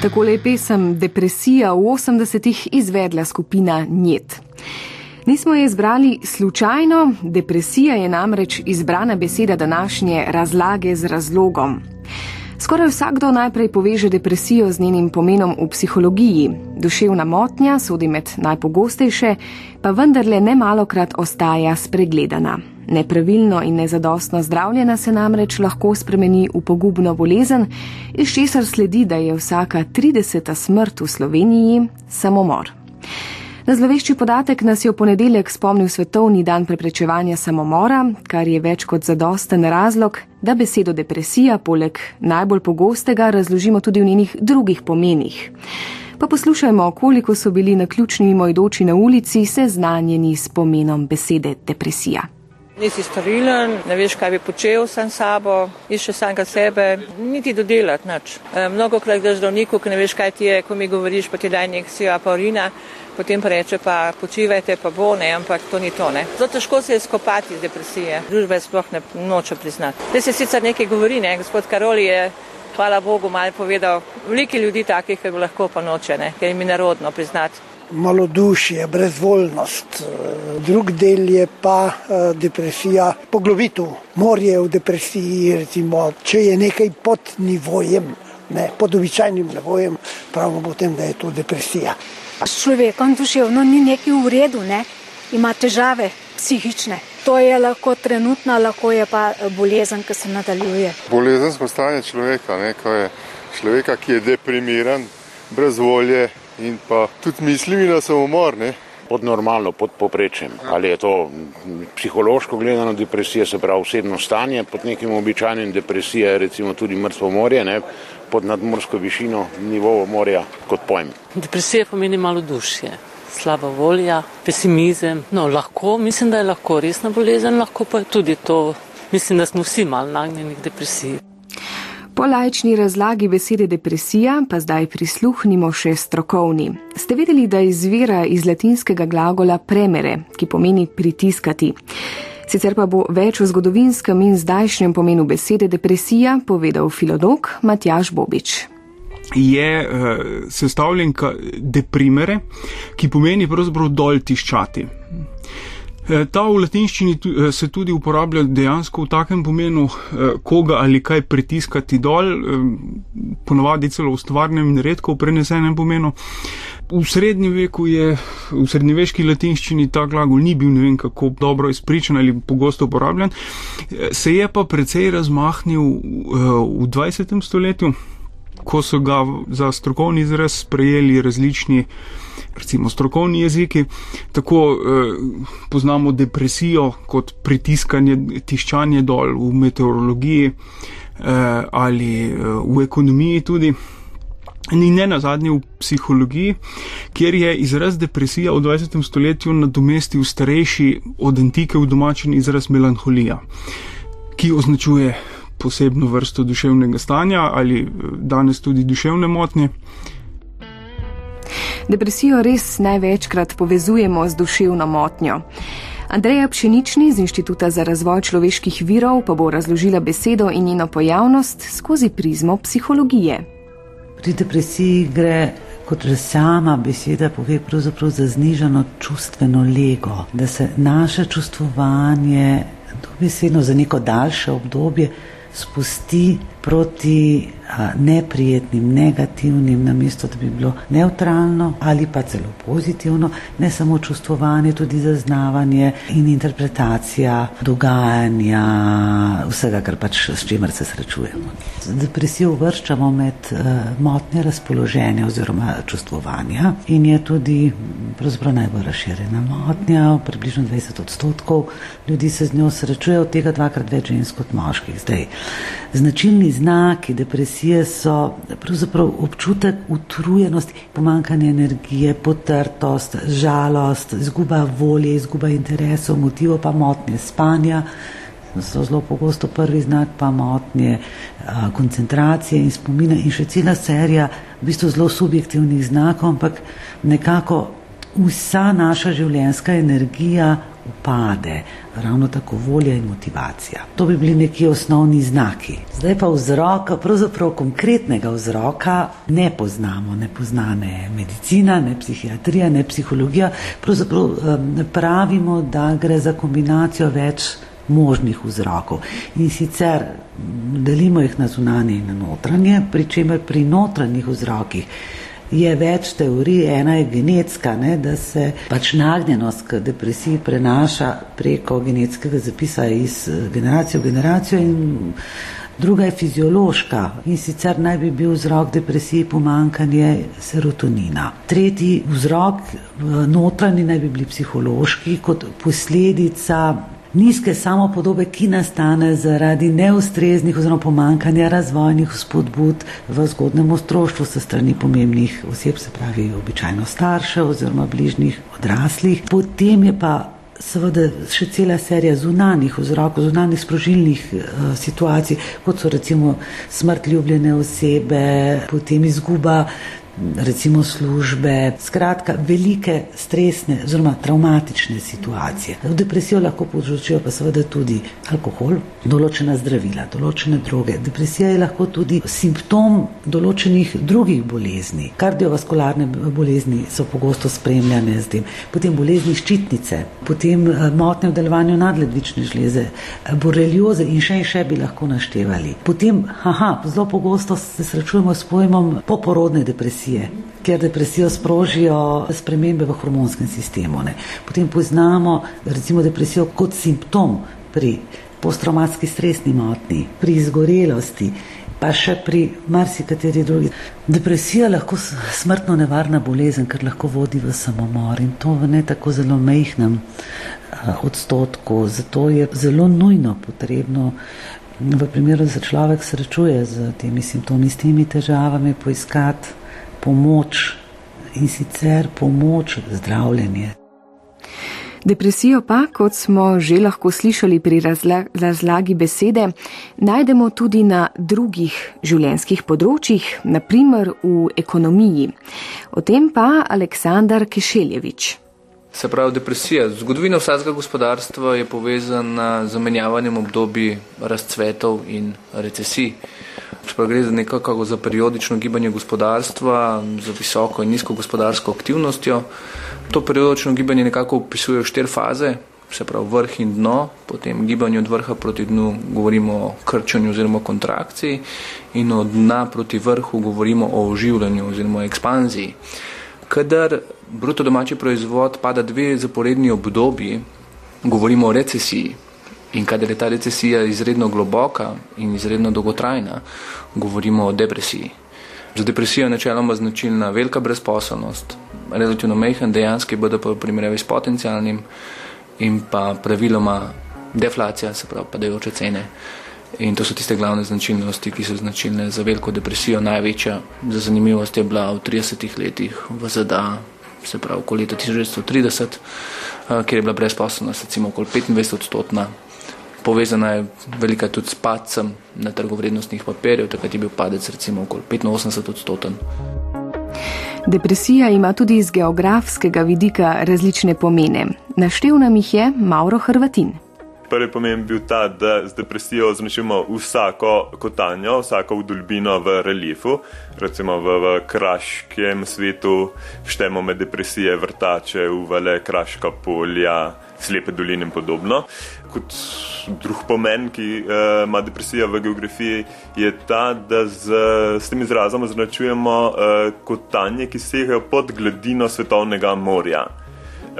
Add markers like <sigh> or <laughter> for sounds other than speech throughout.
Takole je pesem Depresija v 80-ih izvedla skupina Njet. Nismo je izbrali slučajno, depresija je namreč izbrana beseda današnje razlage z razlogom. Skoraj vsakdo najprej poveže depresijo z njenim pomenom v psihologiji. Duševna motnja sodi med najpogostejše, pa vendarle nemalokrat ostaja spregledana. Nepravilno in nezadostno zdravljena se namreč lahko spremeni v pogubno bolezen, iz česar sledi, da je vsaka 30. smrt v Sloveniji samomor. Na zlovešči podatek nas je v ponedeljek spomnil Svetovni dan preprečevanja samomora, kar je več kot zadosten razlog, da besedo depresija poleg najbolj pogostega razložimo tudi v njenih drugih pomenih. Pa poslušajmo, koliko so bili na ključni mimoidoči na ulici seznanjeni s pomenom besede depresija. Nisi storilen, ne veš, kaj bi počel sam sabo, iščeš samega sebe, niti dodelati nič. E, mnogo krat greš zdravniku, ki ne veš, kaj ti je, ko mi govoriš, pa ti daj injekcijo apaurina, potem pa reče pa počivajte, pa bo ne, ampak to ni to. Ne. Zelo težko se je skopati iz depresije, družba je sploh ne noče priznati. Zdaj se sicer nekaj govori, ne, gospod Karoli je, hvala Bogu, malo povedal, veliko ljudi takih, ki bi lahko pa noče, ne, ker jim je narodno priznati malodušje, brezvoljnost. Drug del je pa eh, depresija, poglobitev, morje v depresiji. Recimo, če je nekaj pod nivojem, ne, pod običajnim nivojem, pravimo potem, da je to depresija. S človekom duševno ni nekaj v redu, ne? ima težave psihične. To je lahko trenutna, lahko je pa eh, bolezen, ki se nadaljuje. Bolezensko stanje človeka, ne, je človeka, ki je deprimiran, brez volje, in pa tudi mislim na samomor. Ne? Pod normalno, pod poprečjem. Ali je to psihološko gledano depresija, se pravi osebno stanje, pod nekim običajnim depresija je recimo tudi mrtvo morje, ne? pod nadmorsko višino nivovo morja kot pojem. Depresija pomeni malo dušje, slaba volja, pesimizem. No, lahko, mislim, da je lahko resna bolezen, lahko pa je tudi to. Mislim, da smo vsi mal nagnjeni k depresiji. Po lajčni razlagi besede depresija pa zdaj prisluhnimo še strokovni. Ste vedeli, da izvira iz latinskega glagola premere, ki pomeni pritiskati. Sicer pa bo več o zgodovinskem in zdajšnjem pomenu besede depresija povedal filolog Matjaš Bobič. Je uh, sestavljenka deprimere, ki pomeni pravzaprav dol tiščati. Eh, ta v latinščini eh, se tudi uporablja dejansko v takem pomenu, eh, koga ali kaj pritiskati dol, ponovadi celo v stvarnem in redko v prenesenem pomenu. V srednjem veku je, v srednjeveški latinščini ta glagol ni bil ne vem kako dobro izpričan ali pogosto uporabljen, se je pa precej razmahnil v 20. stoletju, ko so ga za strokovni izraz sprejeli različni recimo strokovni jeziki, tako eh, poznamo depresijo kot pritiskanje, tiščanje dol v meteorologiji eh, ali eh, v ekonomiji tudi. In ne na zadnje v psihologiji, kjer je izraz depresija v 20. stoletju nadomestil starejši od antike v domačen izraz melanholija, ki označuje posebno vrsto duševnega stanja ali eh, danes tudi duševne motnje. Depresijo res največkrat povezujemo z duševno motnjo. Andreja Pšenični z Inštituta za razvoj človeških virov pa bo razložila besedo in njeno pojavnost skozi prizmo psihologije. Pri depresiji gre, kot že sama beseda pove, pravzaprav za znižano čustveno lego, da se naše čustvovanje dobesedno za neko daljše obdobje spusti proti neprijetnim, negativnim, namesto da bi bilo neutralno ali pa celo pozitivno, ne samo čustvovanje, tudi zaznavanje in interpretacija dogajanja, vsega, kar pač s čimer se srečujemo. Depresijo uvrščamo med uh, motnje razpoloženja oziroma čustvovanja in je tudi pravzaprav najbolj razširjena motnja, približno 20 odstotkov ljudi se z njo srečuje, od tega dvakrat več žensk kot moških. Zdaj, značilni znaki depresije depresije so pravzaprav občutek utrujenosti, pomankanje energije, potrtost, žalost, izguba volje, izguba interesov, motivo pa motnje spanja. So zelo pogosto prvi znak, pa motnje koncentracije in spomina, in še cela serija v bistvu zelo subjektivnih znakov, ampak nekako vsa naša življenjska energija upade, ravno tako volja in motivacija. To bi bili neki osnovni znaki. Zdaj pa vzroka, pravzaprav konkretnega vzroka ne poznamo, ne pozna ne medicina, ne psihiatrija, ne psihologija. Pravzaprav pravimo, da gre za kombinacijo več možnih vzrokov. In sicer delimo jih na zunanje in na notranje, pri čemer pri notranjih vzrokih je več teorij, ena je genetska, ne, da se pač nagnjenost k depresiji prenaša preko genetskega zapisa iz eh, generacije v generacijo in druga je fiziološka in sicer naj bi bil vzrok depresiji pomankanje serotonina. Tretji vzrok eh, notranji naj bi bili psihološki kot posledica nizke samopodobe, ki nastane zaradi neustreznih oziroma pomankanja razvojnih spodbud v zgodnem otroštvu se strani pomembnih oseb, se pravi običajno staršev oziroma bližnjih odraslih. Potem je pa seveda še cela serija zunanih vzrokov, zunanih sprožilnih uh, situacij, kot so recimo smrt ljubljene osebe, potem izguba recimo službe, skratka velike stresne oziroma traumatične situacije. V depresijo lahko povzročijo pa seveda tudi alkohol, določena zdravila, določene droge. Depresija je lahko tudi simptom določenih drugih bolezni. Kardiovaskularne bolezni so pogosto spremljane z tem, potem bolezni ščitnice, potem eh, motnje v delovanju nadledvične žleze, eh, borelioze in še in še bi lahko naštevali. Potem, haha, zelo pogosto se srečujemo s pojmom poporodne depresije depresije, ker depresijo sprožijo spremembe v hormonskem sistemu. Ne. Potem poznamo recimo depresijo kot simptom pri posttraumatski stresni motni, pri izgorelosti, pa še pri marsikateri drugi. Depresija lahko smrtno nevarna bolezen, ker lahko vodi v samomor in to v ne tako zelo mehnem odstotku. Zato je zelo nujno potrebno v primeru, da se človek srečuje z temi simptomi, s temi težavami, poiskati pomoč in sicer pomoč zdravljenje. Depresijo pa, kot smo že lahko slišali pri razlagi besede, najdemo tudi na drugih življenjskih področjih, naprimer v ekonomiji. O tem pa Aleksandar Kešeljevič. Se pravi, depresija. Zgodovina vsakega gospodarstva je povezana z zamenjavanjem obdobij razcvetov in recesij. Čeprav gre za nekako za periodično gibanje gospodarstva, za visoko in nizko gospodarsko aktivnostjo, to periodično gibanje nekako opisuje štiri faze, se pravi vrh in dno, potem gibanje od vrha proti dnu govorimo o krčanju oziroma kontrakciji in od dna proti vrhu govorimo o oživljanju oziroma ekspanziji. Kadar bruto domači proizvod pada dve zaporedni obdobji, govorimo o recesiji. In kadar je ta recesija izredno globoka in izredno dolgotrajna, govorimo o depresiji. Za depresijo je načeloma značilna velika brezposobnost, relativno mehen dejanski BDP v primerjavi s potencialnim in pa praviloma deflacija, se pravi padajoče cene. In to so tiste glavne značilnosti, ki so značilne za veliko depresijo. Največja za zanimivost je bila v 30 letih v ZDA, se pravi okoli leta 1930, eh, kjer je bila brezposobnost recimo okoli 25 odstotna, povezana je velika tudi s padcem na trgovrednostnih papirjev, takrat je bil padec recimo okoli 85 odstoten. Depresija ima tudi iz geografskega vidika različne pomene. Naštel nam jih je Mauro Hrvatin. Prvi pomen je bil ta, da z depresijo označujemo vsako kotanjo, vsako vdolbino v reliefu. Recimo v, v kraškem svetu štemo med depresije vrtače, uvale, kraška polja, slepe doline in podobno. Kot drug pomen, ki uh, ima depresija v geografiji, je ta, da z, s tem izrazom označujemo uh, kotanje, ki segajo pod gladino svetovnega morja.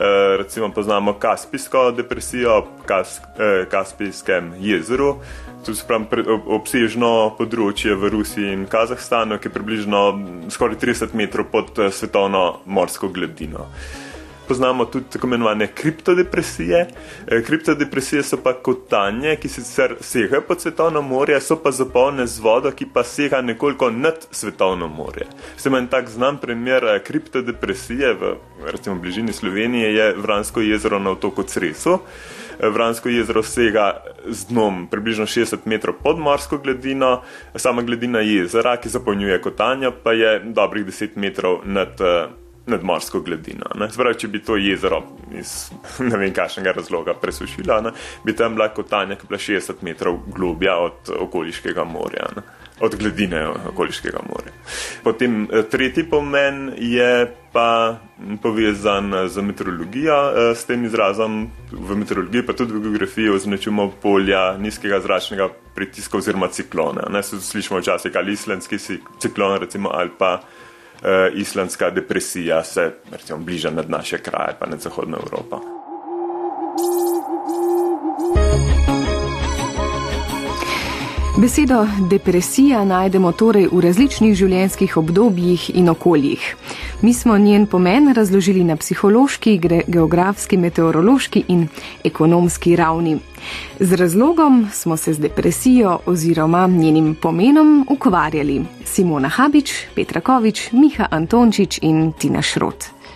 Uh, recimo poznamo Kaspijsko depresijo Kas, uh, Kaspijskem jezeru, to je obsežno področje v Rusiji in Kazahstanu, ki je približno skoraj 30 metrov pod svetovno morsko gladino. Uh, poznamo tudi tako imenovane kriptodepresije. E, kriptodepresije so pa kotanje, ki sicer segajo pod svetovno morje, so pa zapolnjene z vodo, ki pa sega nekoliko nad svetovno morje. Vse manj tak znam primer e, kriptodepresije v recimo bližini Slovenije je Vransko jezero na otoku Cresu. E, Vransko jezero sega z dnom približno 60 metrov pod morsko gladino, sama gladina jezera, ki zapolnjuje kotanje, pa je dobrih 10 metrov nad nadmorsko gladino. Spravi, če bi to jezero iz <laughs> ne vem kakšnega razloga presušila, ne? bi tam bila kotanja, ki je bila 60 metrov globja od okoliškega morja. Ne? od gladine okoliškega morja. Potem eh, tretji pomen je pa povezan z meteorologijo, eh, s tem izrazom v meteorologiji, pa tudi v geografiji označujemo polja nizkega zračnega pritiska oziroma ciklona. Ne slišimo včasih ali islandski ciklon, recimo, ali pa islandska depresija se recimo bliža nad naše kraje, pa nad zahodno Evropo. Besedo depresija najdemo torej v različnih življenjskih obdobjih in okoljih. Mi smo njen pomen razložili na psihološki, geografski, meteorološki in ekonomski ravni. Z razlogom smo se z depresijo oziroma njenim pomenom ukvarjali Simona Habič, Petra Kovič, Miha Antončič in Tina Šrot.